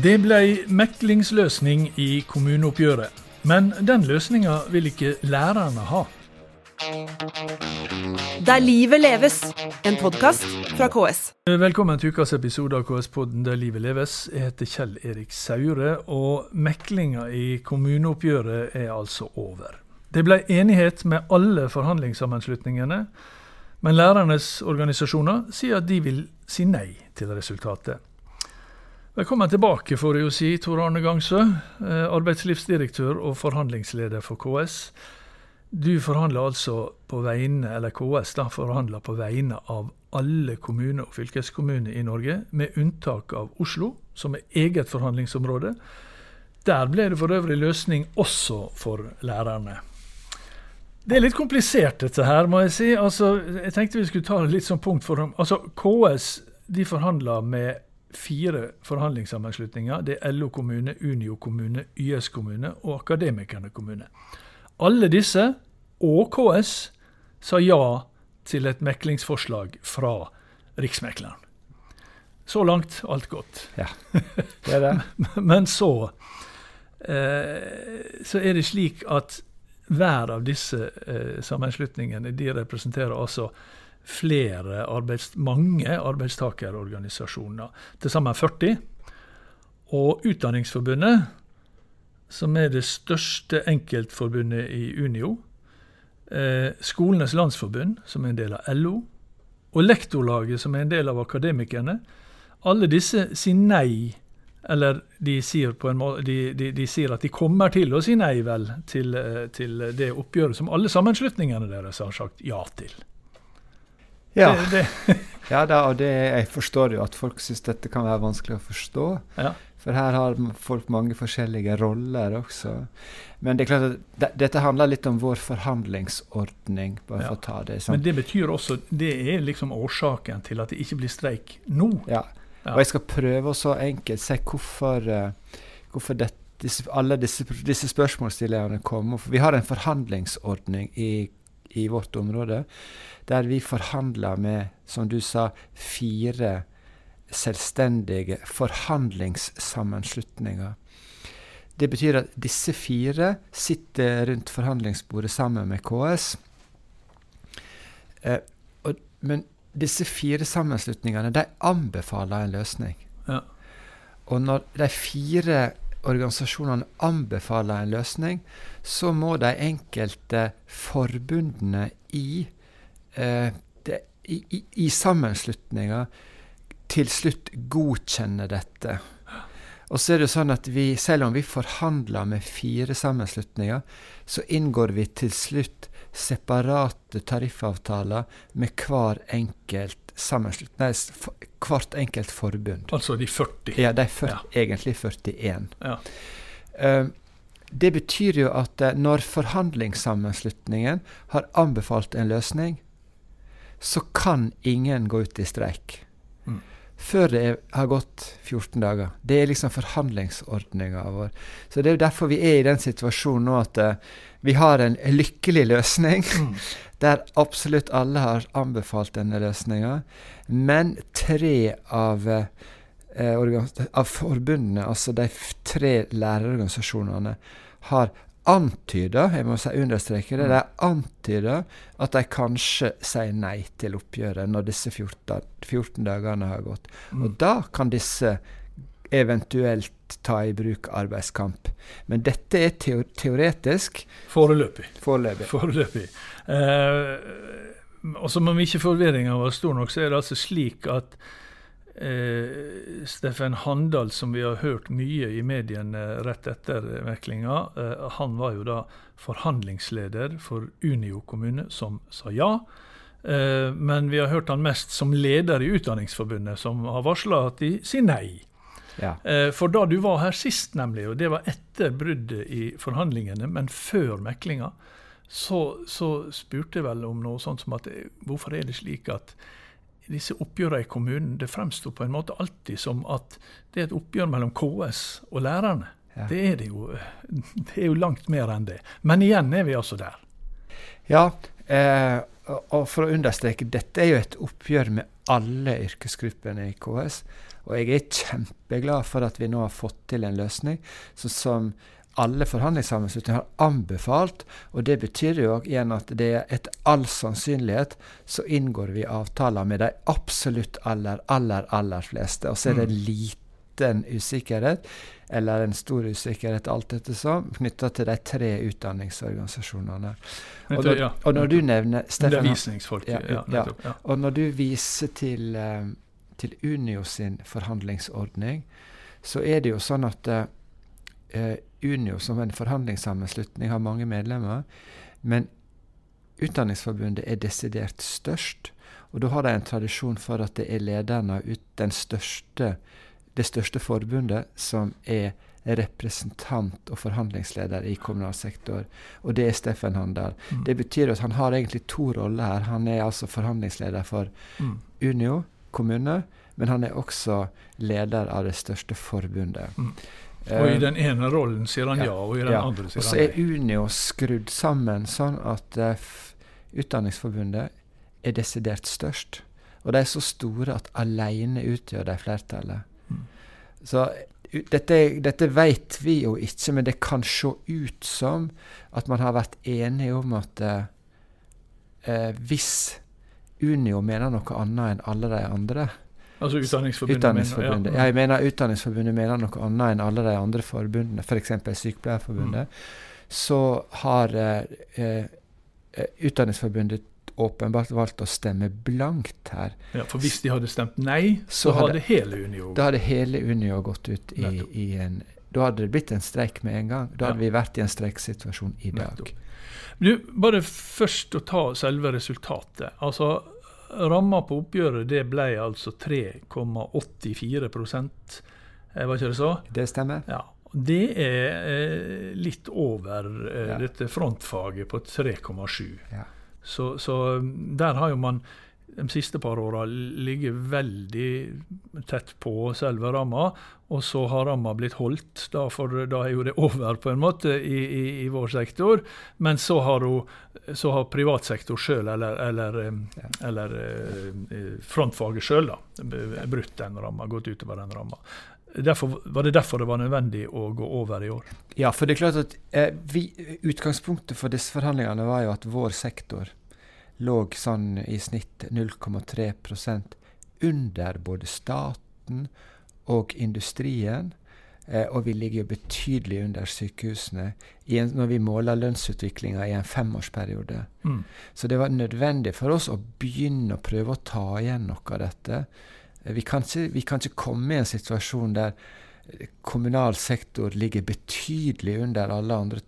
Det ble meklingsløsning i kommuneoppgjøret. Men den løsninga vil ikke lærerne ha. Der livet leves, en podkast fra KS. Velkommen til ukas episode av KS-podden Der livet leves. Jeg heter Kjell Erik Saure, og meklinga i kommuneoppgjøret er altså over. Det ble enighet med alle forhandlingssammenslutningene, men lærernes organisasjoner sier at de vil si nei til resultatet. Velkommen tilbake, får jeg jo si, Tor Arne Gangsø, eh, arbeidslivsdirektør og forhandlingsleder for KS. Du forhandler altså på vegne, eller KS da, forhandler på vegne av alle kommuner og fylkeskommuner i Norge, med unntak av Oslo, som er eget forhandlingsområde. Der ble det for øvrig løsning også for lærerne. Det er litt komplisert, dette her, må jeg si. Altså, jeg tenkte vi skulle ta det litt som punkt for dem. Altså, KS de forhandler med fire forhandlingssammenslutninger. Det er LO kommune, Unio kommune, YS kommune og Akademikerne kommune. Alle disse, og KS, sa ja til et meklingsforslag fra Riksmekleren. Så langt alt godt. Ja, det er det. Men så, eh, så er det slik at hver av disse eh, sammenslutningene de representerer altså flere arbeids, mange arbeidstakerorganisasjoner, til sammen 40. Og Utdanningsforbundet, som er det største enkeltforbundet i Unio, eh, Skolenes landsforbund, som er en del av LO, og Lektorlaget, som er en del av Akademikerne, alle disse sier nei. Eller de sier, måte, de, de, de sier, at de kommer til å si nei vel til, eh, til det oppgjøret som alle sammenslutningene deres har sagt ja til. Ja, det, det. ja da, og det, jeg forstår jo at folk syns dette kan være vanskelig å forstå. Ja. For her har folk mange forskjellige roller også. Men det er klart at det, dette handler litt om vår forhandlingsordning. bare ja. for å ta det. Sant? Men det betyr også, det er liksom årsaken til at det ikke blir streik nå. Ja, og jeg skal prøve å så enkelt si hvorfor, uh, hvorfor dette, disse, alle disse, disse spørsmålsstillerne kommer. For vi har en forhandlingsordning i, i vårt område der vi forhandla med, som du sa, fire selvstendige forhandlingssammenslutninger. Det betyr at disse fire sitter rundt forhandlingsbordet sammen med KS. Eh, og, men disse fire sammenslutningene de anbefaler en løsning. Ja. Og når de fire organisasjonene anbefaler en løsning, så må de enkelte forbundene i eh, de, i, i, i sammenslutninga til slutt godkjenne dette. Og så er det sånn at vi, selv om vi forhandler med fire sammenslutninger, så inngår vi til slutt separate tariffavtaler med hver enkelt nei, hvert enkelt forbund. Altså de 40? Ja, de 40, ja. egentlig 41. Ja. Uh, det betyr jo at uh, når forhandlingssammenslutningen har anbefalt en løsning, så kan ingen gå ut i streik. Før det har gått 14 dager. Det er liksom forhandlingsordninga vår. Så det er jo derfor vi er i den situasjonen nå at uh, vi har en lykkelig løsning. Mm. Der absolutt alle har anbefalt denne løsninga. Men tre av, uh, av forbundene, altså de tre lærerorganisasjonene, har antyda, jeg må si understreke det, de antyder at de kanskje sier nei til oppgjøret når disse 14, 14 dagene har gått. Mm. Og da kan disse eventuelt ta i bruk arbeidskamp. Men dette er teo teoretisk. Foreløpig. Foreløpig. Foreløpig. Eh, og som om ikke forvirringa var stor nok, så er det altså slik at Eh, Steffen Handal, som vi har hørt mye i mediene rett etter meklinga, eh, han var jo da forhandlingsleder for Unio kommune, som sa ja. Eh, men vi har hørt han mest som leder i Utdanningsforbundet, som har varsla at de sier nei. Ja. Eh, for da du var her sist, nemlig, og det var etter bruddet i forhandlingene, men før meklinga, så, så spurte jeg vel om noe sånt som at eh, hvorfor er det slik at disse oppgjørene i kommunen det fremsto på en måte alltid som at det er et oppgjør mellom KS og lærerne. Ja. Det, er det, jo, det er jo langt mer enn det. Men igjen er vi altså der. Ja, eh, og, for å understreke, dette er jo et oppgjør med alle yrkesgruppene i KS. Og jeg er kjempeglad for at vi nå har fått til en løsning som, som alle forhandlingssammenslutninger har anbefalt. Og det betyr jo igjen at det er etter all sannsynlighet så inngår vi avtaler med de absolutt aller, aller, aller fleste. Og så er det Mm. liten usikkerhet, eller en stor usikkerhet, alt ettersom, knytta til de tre utdanningsorganisasjonene. Og når, og når du nevner Stefan. Ja, Ja, og når du viser til, eh, til Unio sin forhandlingsordning, så er det jo sånn at eh, Unio som en forhandlingssammenslutning har mange medlemmer, men Utdanningsforbundet er desidert størst. Og da har de en tradisjon for at det er lederen av største, det største forbundet som er representant og forhandlingsleder i kommunal sektor, og det er Steffen Handal. Mm. Det betyr at han har egentlig to roller her. Han er altså forhandlingsleder for Mm. Unio kommune, men han er også leder av det største forbundet. Mm. Eh, Og i den ene rollen sier han ja. og i den Ja. andre og så er. Unio skrudd sammen sånn at eh, Utdanningsforbundet er desidert størst. Og de er så store at alene utgjør de flertallet. Mm. Så dette, dette vet vi jo ikke, men det kan se ut som at man har vært enige om at eh, eh, hvis Unio mener noe annet enn alle de andre Altså Utdanningsforbundet. Utdanningsforbundet. mener- Ja, jeg mener Utdanningsforbundet mener noe annet enn alle de andre forbundene, f.eks. For Sykepleierforbundet. Så har eh, eh, Utdanningsforbundet åpenbart valgt å stemme blankt her. Ja, for hvis de hadde stemt nei, så, Så hadde- hadde hele Unio Da hadde hele Unio gått ut i, i en Da hadde det blitt en streik med en gang. Da hadde Ja. vi vært i en streiksituasjon i dag. Nettopp. Du, bare først å ta selve resultatet. Altså, Ramma på oppgjøret det ble altså 3,84 eh, Var ikke det så? Det stemmer? Ja. Det er eh, litt over eh, Ja. dette frontfaget på 3,7. Ja. Så, så um, der har jo man de siste par åra ligget veldig tett på selve ramma, og så har ramma blitt holdt. Da, for da er jo det over, på en måte, i, i, i vår sektor. Men så har, hun, så har privat sektor sjøl, eller, eller, um, Ja. eller eh, frontfaget sjøl, brutt den ramma, gått utover den ramma. Derfor, var det derfor det var nødvendig å gå over i år? Ja, for det er klart at eh, vi, Utgangspunktet for disse forhandlingene var jo at vår sektor lå sånn i snitt 0,3% under både staten og industrien. Eh, og vi ligger jo betydelig under sykehusene i en, når vi måler lønnsutviklinga i en femårsperiode. Mm. Så det var nødvendig for oss å begynne å prøve å ta igjen noe av dette. Eh, Vi kan ikke, vi kan ikke komme i en situasjon der kommunal sektor ligger betydelig under alle andre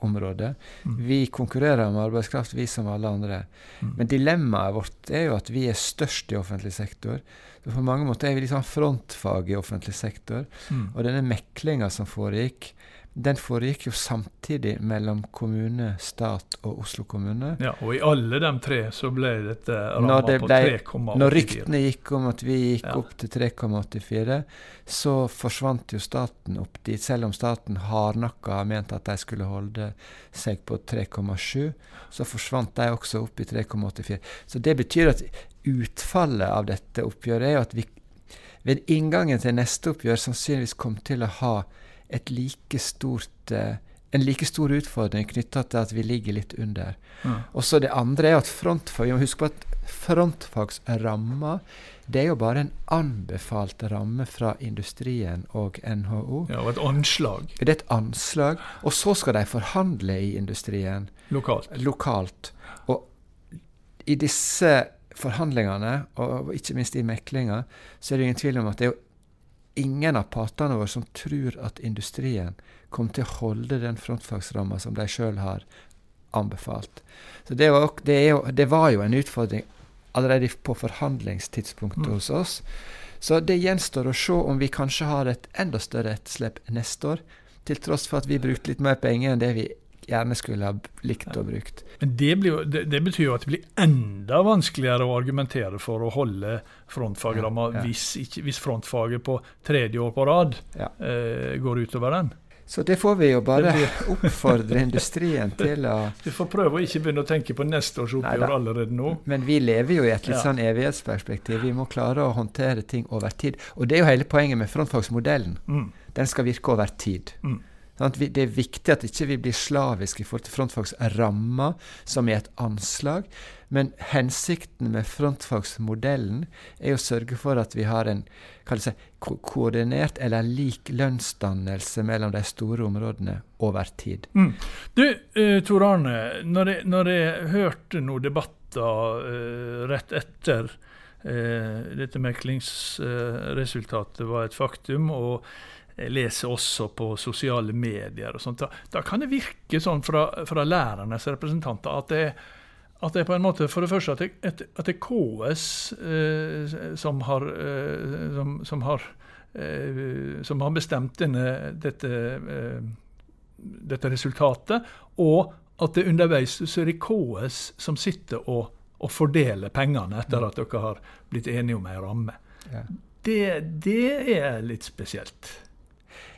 tariffområder. Mm. Vi konkurrerer med arbeidskraft, vi som alle andre. Mm. Men dilemmaet vårt er jo at vi er størst i offentlig sektor. Så på mange måter er vi liksom frontfag i offentlig sektor. Mm. Og denne meklinga som foregikk, den foregikk jo samtidig mellom kommune, stat og Oslo kommune. Ja, og i alle de tre så ble dette ramma det på 3,84. Når ryktene gikk om at vi gikk Ja. opp til 3,84, så forsvant jo staten opp dit. Selv om staten hardnakka har ment at de skulle holde seg på 3,7, så forsvant de også opp i 3,84. Så det betyr at utfallet av dette oppgjøret er jo at vi ved inngangen til neste oppgjør sannsynligvis kom til å ha like stort eh, en like stor utfordring knytta til at vi ligger litt under. Mm. Og så det andre er at frontfag, vi må huske på at frontfagsramma det er jo bare en anbefalt ramme fra industrien og NHO. ja, og et anslag Det er et anslag. Og så skal de forhandle i industrien lokalt. lokalt. Og i disse forhandlingene, og ikke minst i meklinga, så er det ingen tvil om at det er jo ingen av partene våre som tror at industrien kommer til å holde den frontfagsramma som de sjøl har anbefalt. Så det var, det, jo, det var jo en utfordring allerede på forhandlingstidspunktet Mm. hos oss. Så det gjenstår å se om vi kanskje har et enda større etterslep neste år, til tross for at vi brukte litt mer penger enn det vi gjerne skulle ha likt å brukt. Men det, blir, jo- det, det betyr jo at det blir enda vanskeligere å argumentere for å holde frontfagramma Ja, ja. hvis, hvis frontfaget på tredje år på rad Ja. eh, går utover den. Så det får vi jo bare oppfordre industrien til å Vi får prøve å ikke begynne å tenke på neste års oppgjør allerede nå. Men vi lever jo i et litt sånn evighetsperspektiv. Vi må klare å håndtere ting over tid. Og det er jo hele poenget med frontfagsmodellen. Mm. Den skal virke over tid. Mm. Sånn det er viktig at ikke vi blir slaviske i forhold til frontfagsramma, som er et anslag. Men hensikten med frontfagsmodellen er å sørge for at vi har en seg, ko koordinert eller lik lønnsdannelse mellom de store områdene over tid. Mm. Du, uh, Tor Arne. Når jeg, når jeg hørte noen debatter uh, rett etter uh, dette meklingsresultatet var et faktum, og jeg leser også på sosiale medier og sånt, da, da kan det virke sånn fra, fra lærernes representanter at det, at det på en måte For det første at det, at at det er KS eh, som har, eh, som, som har eh, som har bestemt denne, dette, eh, dette resultatet, og at det underveis så er det KS som sitter og, og fordeler pengene etter at dere har blitt enige om ei ramme. Ja. Det, det er litt spesielt.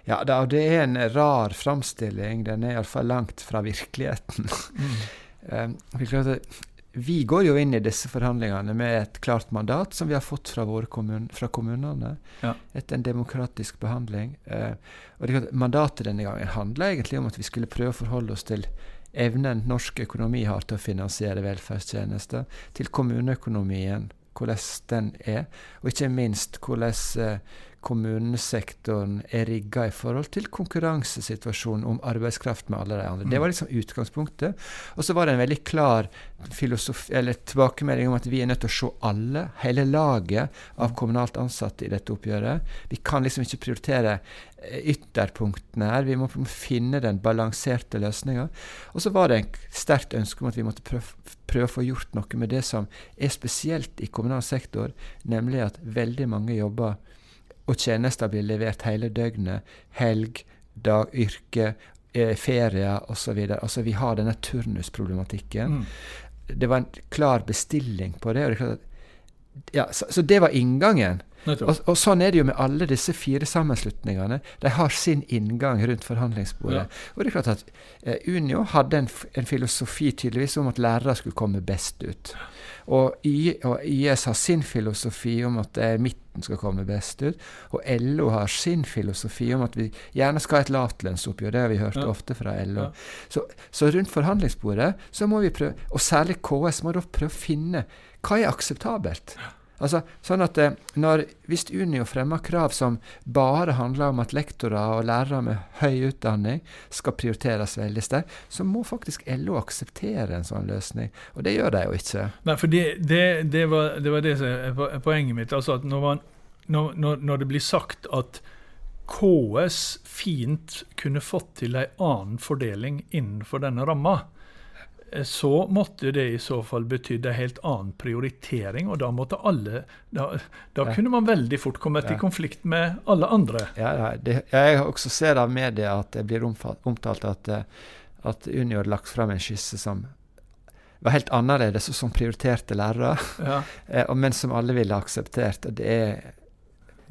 Ja, da, det er en rar framstilling. Den er iallfall langt fra virkeligheten. Vi, klart at vi går jo inn i disse forhandlingene med et klart mandat som vi har fått fra, kommun fra kommunene. Ja. Etter en demokratisk behandling. Uh, og Mandatet denne gangen handler egentlig om at vi skulle prøve å forholde oss til evnen norsk økonomi har til å finansiere velferdstjenester, til kommuneøkonomien, hvordan den er, og ikke minst hvordan uh, kommunesektoren er rigga i forhold til konkurransesituasjonen om arbeidskraft med alle de andre. Det var liksom utgangspunktet. Og så var det en veldig klar eller tilbakemelding om at vi er nødt til å se alle, hele laget av kommunalt ansatte i dette oppgjøret. Vi kan liksom ikke prioritere eh, ytterpunktene her. Vi må finne den balanserte løsninga. Og så var det en sterkt ønske om at vi måtte prøve, prøve å få gjort noe med det som er spesielt i kommunal sektor, nemlig at veldig mange jobber og tjenester blir levert hele døgnet. Helg, dag, yrke, eh, ferier osv. Altså, vi har denne turnusproblematikken. Mm. Det var en klar bestilling på det. og det er klart at ja, så, så det var inngangen. Og, og sånn er det jo med alle disse fire sammenslutningene. De har sin inngang rundt forhandlingsbordet. Ja. Og det er klart at eh, Unio hadde en, en filosofi tydeligvis om at lærere skulle komme best ut. Og, og YS har sin filosofi om at eh, midten skal komme best ut. Og LO har sin filosofi om at vi gjerne skal ha et lavtlønnsoppgjør. Det har vi hørt Ja. ofte fra LO. Ja. Så, så rundt forhandlingsbordet så må vi prøve, og særlig KS må da prøve å finne hva er akseptabelt. Altså, sånn at eh, når, Hvis Unio fremmer krav som bare handler om at lektorer og lærere med høy utdanning skal prioriteres veldig sterkt, så må faktisk LO akseptere en sånn løsning. Og det gjør de jo ikke. Nei, for det, det, det, var, det var det som er poenget mitt. Altså at når, man, når, når, det blir sagt at KS fint kunne fått til en annen fordeling innenfor denne ramma, så måtte det i så fall betydd en helt annen prioritering, og da måtte alle Da, da Ja. kunne man veldig fort kommet Ja. i konflikt med alle andre. Ja, det, jeg også ser av media at det blir omtalt at, eh, at Unio hadde lagt fram en skisse som var helt annerledes, og som prioriterte lærere, Ja, eh, men som alle ville akseptert. og Det er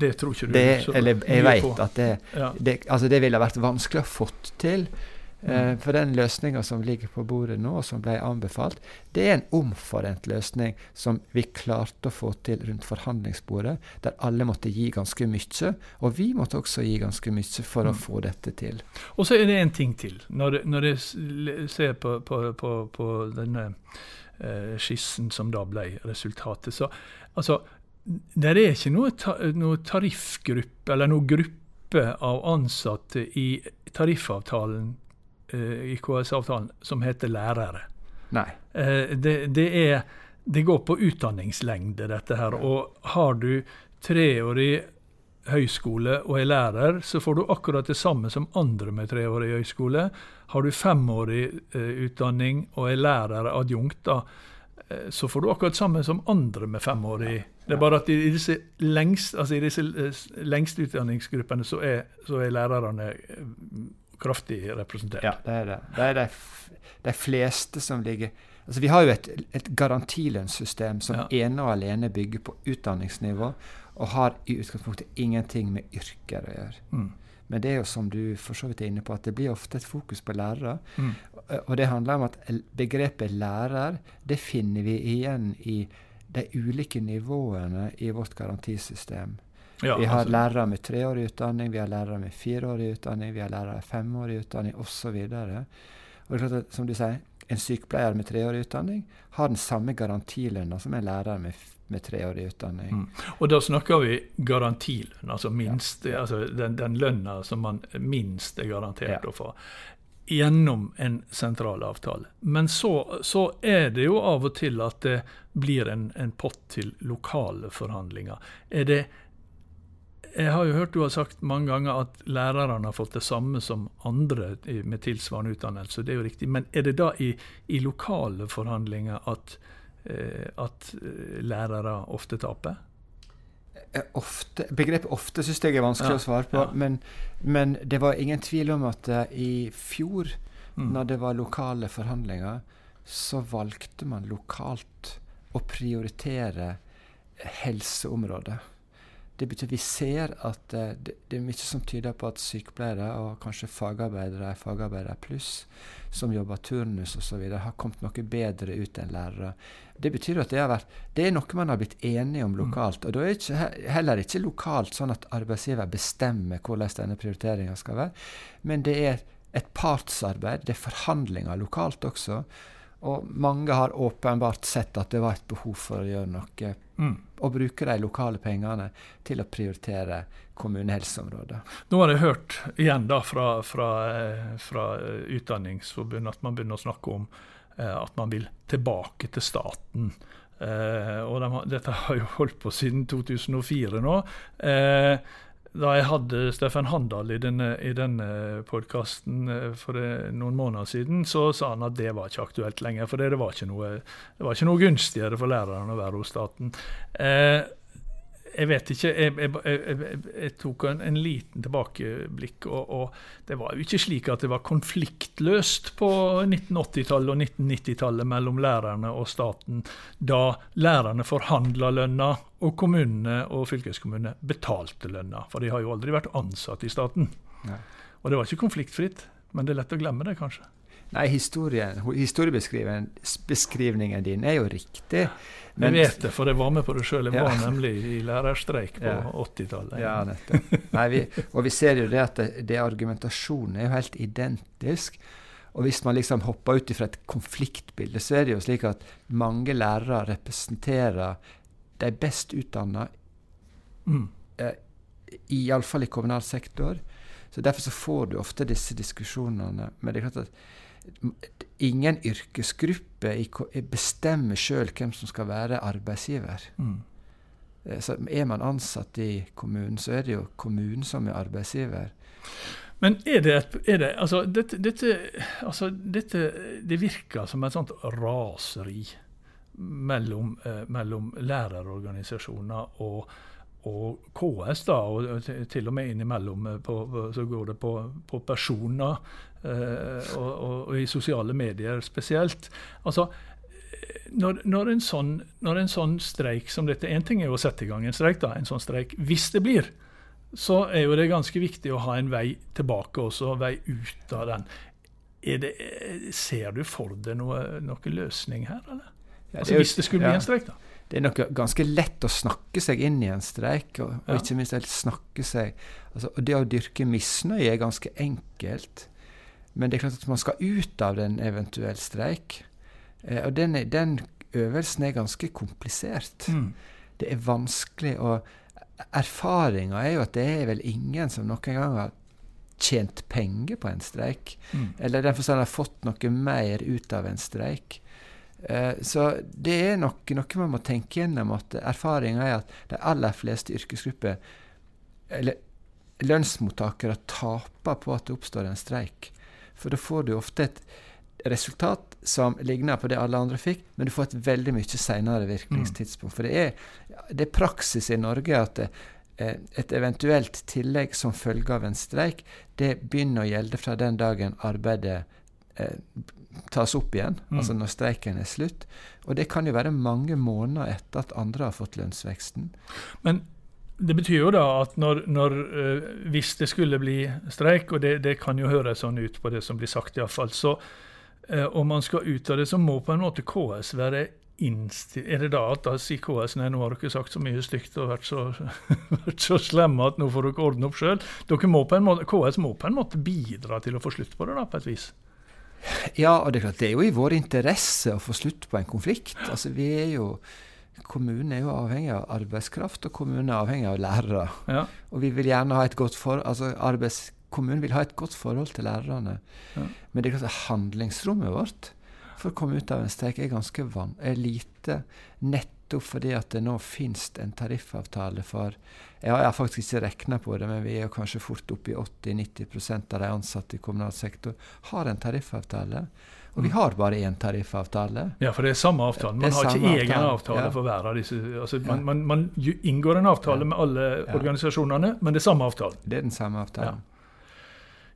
det tror ikke du det, eller jeg vet på. at det, det, altså det ville ha vært vanskelig å få til. Eh, for den løsninga som ligger på bordet nå, og som ble anbefalt, det er en omforent løsning som vi klarte å få til rundt forhandlingsbordet, der alle måtte gi ganske mye. Og vi måtte også gi ganske mye for å Mm. få dette til. Og så er det en ting til. Når, når jeg ser på, på, på, på denne eh, skissen som da ble resultatet, så altså Det er ikke noe, ta, noe tariffgruppe eller noe gruppe av ansatte i tariffavtalen i KS-avtalen som heter lærere. Nei. Eh, det, det, er, det går på utdanningslengde, dette her. Og har du treårig høyskole og er lærer, så får du akkurat det samme som andre med treårig høyskole. Har du femårig eh, utdanning og er lærer adjunkt, da, eh, så får du akkurat det samme som andre med femårig. Det er bare at i disse lengst, altså i disse eh, lengste utdanningsgruppene så er, så er lærerne eh, kraftig representert. Ja, det er det. Det er de, de fleste som ligger Altså, Vi har jo et, et garantilønnssystem som Ja. ene og alene bygger på utdanningsnivå, og har i utgangspunktet ingenting med yrker å gjøre. Mm. Men det er jo som du for så vidt er inne på, at det blir ofte et fokus på lærere. Mm. Og det handler om at begrepet lærer, det finner vi igjen i de ulike nivåene i vårt garantisystem. Ja, vi har altså- lærere med treårig utdanning, vi har lærere med fireårig utdanning, vi har lærere med femårig utdanning osv. Og det er klart at, som du sier, en sykepleier med treårig utdanning har den samme garantilønna som en lærer med, med treårig utdanning. Mm. Og da snakker vi garantilønn, altså, minst, altså den, den lønna som man minst er garantert Ja. å få. Gjennom en sentral avtale. Men så, så er det jo av og til at det blir en, en pott til lokale forhandlinger. Er det jeg har jo hørt du har sagt mange ganger at lærerne har fått det samme som andre med tilsvarende utdannelse. Det er jo riktig. Men er det da i, i lokale forhandlinger at, eh, at eh, lærere ofte taper? Eh, Ofte, begrepet 'ofte' syns jeg er vanskelig Ja, å svare på. ja. Men, men det var ingen tvil om at i fjor, Mm. når det var lokale forhandlinger, så valgte man lokalt å prioritere helseområdet. Det betyr vi ser at eh, det, det er mye som tyder på at sykepleiere og kanskje fagarbeidere, fagarbeidere pluss, som jobber turnus osv., har kommet noe bedre ut enn lærere. Det betyr at det, har vært, det er noe man har blitt enige om lokalt. Og da er det ikke, heller ikke lokalt sånn at arbeidsgiver bestemmer hvordan denne prioriteringa skal være, men det er et partsarbeid, det er forhandlinger lokalt også. Og mange har åpenbart sett at det var et behov for å gjøre noe Mm. og bruke de lokale pengene til å prioritere kommunehelseområdet. Nå har jeg hørt igjen da fra, fra, eh, fra Utdanningsforbundet at man begynner å snakke om eh, at man vil tilbake til staten. Eh, og de, dette har jo holdt på siden 2004 nå. Eh, da jeg hadde Steffen Handal i denne, i denne podkasten for eh, noen måneder siden, så sa han at det var ikke aktuelt lenger. For det, var, ikke noe, det var ikke noe gunstigere for lærerne å være hos staten. Eh, jeg vet ikke. Jeg, jeg, jeg, jeg, tok en, en liten tilbakeblikk, og, og det var jo ikke slik at det var konfliktløst på 1980-tallet og 1990-tallet mellom lærerne og staten, da lærerne forhandla lønna og kommunene og fylkeskommunene betalte lønna. For de har jo aldri vært ansatt i staten. Nei. Og det var ikke konfliktfritt, men det er lett å glemme det, kanskje. Nei, historien, historiebeskrivningen din er jo riktig. Jeg vet det, for jeg var med på det sjøl. Jeg Ja. var nemlig i lærerstreik på Ja. 80-tallet. Ja, nettopp. Nei, vi, og vi ser jo det at det, det argumentasjonen er jo helt identisk. Og hvis man liksom hopper ut ifra et konfliktbilde, så er det jo slik at mange lærere representerer de best utdanna, Mm. iallfall i kommunal sektor. Så Derfor så får du ofte disse diskusjonene. Men det er klart at ingen yrkesgruppe bestemmer sjøl hvem som skal være arbeidsgiver. Mm. Eh, Så er man ansatt i kommunen, så er det jo kommunen som er arbeidsgiver. Men er det, et, er det altså, dette, dette, altså dette Det virker som et sånt raseri mellom, eh, mellom lærerorganisasjoner og, og KS, da, og til- og med innimellom eh, på, så går det på, på personer, og, og, og i sosiale medier spesielt. Altså, når, når, en sånn, når en sånn streik som dette En ting er jo å sette i gang en streik, da, en sånn streik, hvis det blir så er jo det ganske viktig å ha en vei tilbake også, vei ut av den. Det, ser du for deg noen noe løsning her, eller? Altså Hvis det skulle bli en streik, da? Det er noe ganske lett å snakke seg inn i en streik, og, og ikke minst helt snakke seg altså, og Det å dyrke misnøye er ganske enkelt, men det er klart at man skal ut av den eventuell streik. Eh, og den, den øvelsen er ganske komplisert. Mm. Det er vanskelig å Erfaringa er jo at det er vel ingen som noen gang har tjent penger på en streik. Mm. Eller i den forstand har fått noe mer ut av en streik. Eh, så det er nok noe man må tenke gjennom. at Erfaringa er at de aller fleste yrkesgrupper, eller lønnsmottakere, taper på at det oppstår en streik. For da får du ofte et resultat som ligner på det alle andre fikk, men du får et veldig mye senere virkningstidspunkt. For det er, det er praksis i Norge at eh, et eventuelt tillegg som følge av en streik, det begynner å gjelde fra den dagen arbeidet eh, tas opp igjen, Mm. altså når streiken er slutt. Og det kan jo være mange måneder etter at andre har fått lønnsveksten. Men det betyr jo da at når, når uh, hvis det skulle bli streik, og det, det, kan jo høres sånn ut på det som blir sagt iallfall, så uh, om man skal ut av det, så må på en måte KS være innstilt Er det da at da sier KS nei, nå har dere sagt så mye stygt og vært så, vært så slemme at nå får dere ordne opp sjøl? KS må på en måte bidra til å få slutt på det, da, på et vis? Ja, og det er klart det er jo i vår interesse å få slutt på en konflikt. Altså, vi er jo Kommunen er jo avhengig av arbeidskraft, og kommunen er avhengig av lærere. Ja. Og vi vil gjerne ha et godt for, altså arbeids, Kommunen vil ha et godt forhold til lærerne. Ja. Men det er handlingsrommet vårt for å komme ut av en streik er ganske van, er lite. Nettopp fordi at det nå finnes en tariffavtale for Jeg har faktisk ikke regna på det, men vi er jo kanskje fort oppe i 80-90 av de ansatte i kommunal sektor har en tariffavtale. Og vi mm. har bare én tariffavtale. Ja, for det er samme avtale. Man har ikke egen avtale, avtale ja. for hver av disse. Altså, man, man, man, inngår en avtale ja. med alle organisasjonene, men det er samme avtale. Det er den samme avtalen.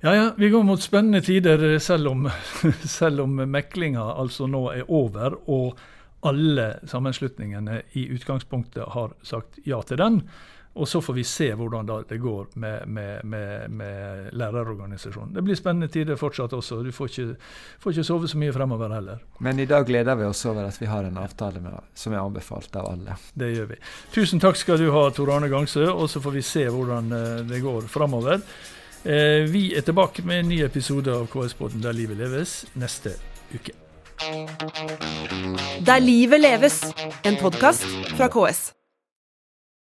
Ja, ja, vi går mot spennende tider, selv om, selv om meklinga altså nå er over og alle sammenslutningene i utgangspunktet har sagt ja til den. Og så får vi se hvordan det går med, med, med, med lærerorganisasjonen. Det blir spennende tider fortsatt også. Du får ikke, får ikke, sove så mye fremover heller. Men i dag gleder vi oss over at vi har en avtale som er anbefalt av alle. Det gjør vi. Tusen takk skal du ha, Tor Arne Gangsø. Og så får vi se hvordan eh, det går fremover. Eh, vi er tilbake med en ny episode av KS-båten Der livet leves neste uke. Der livet leves, en podkast fra KS.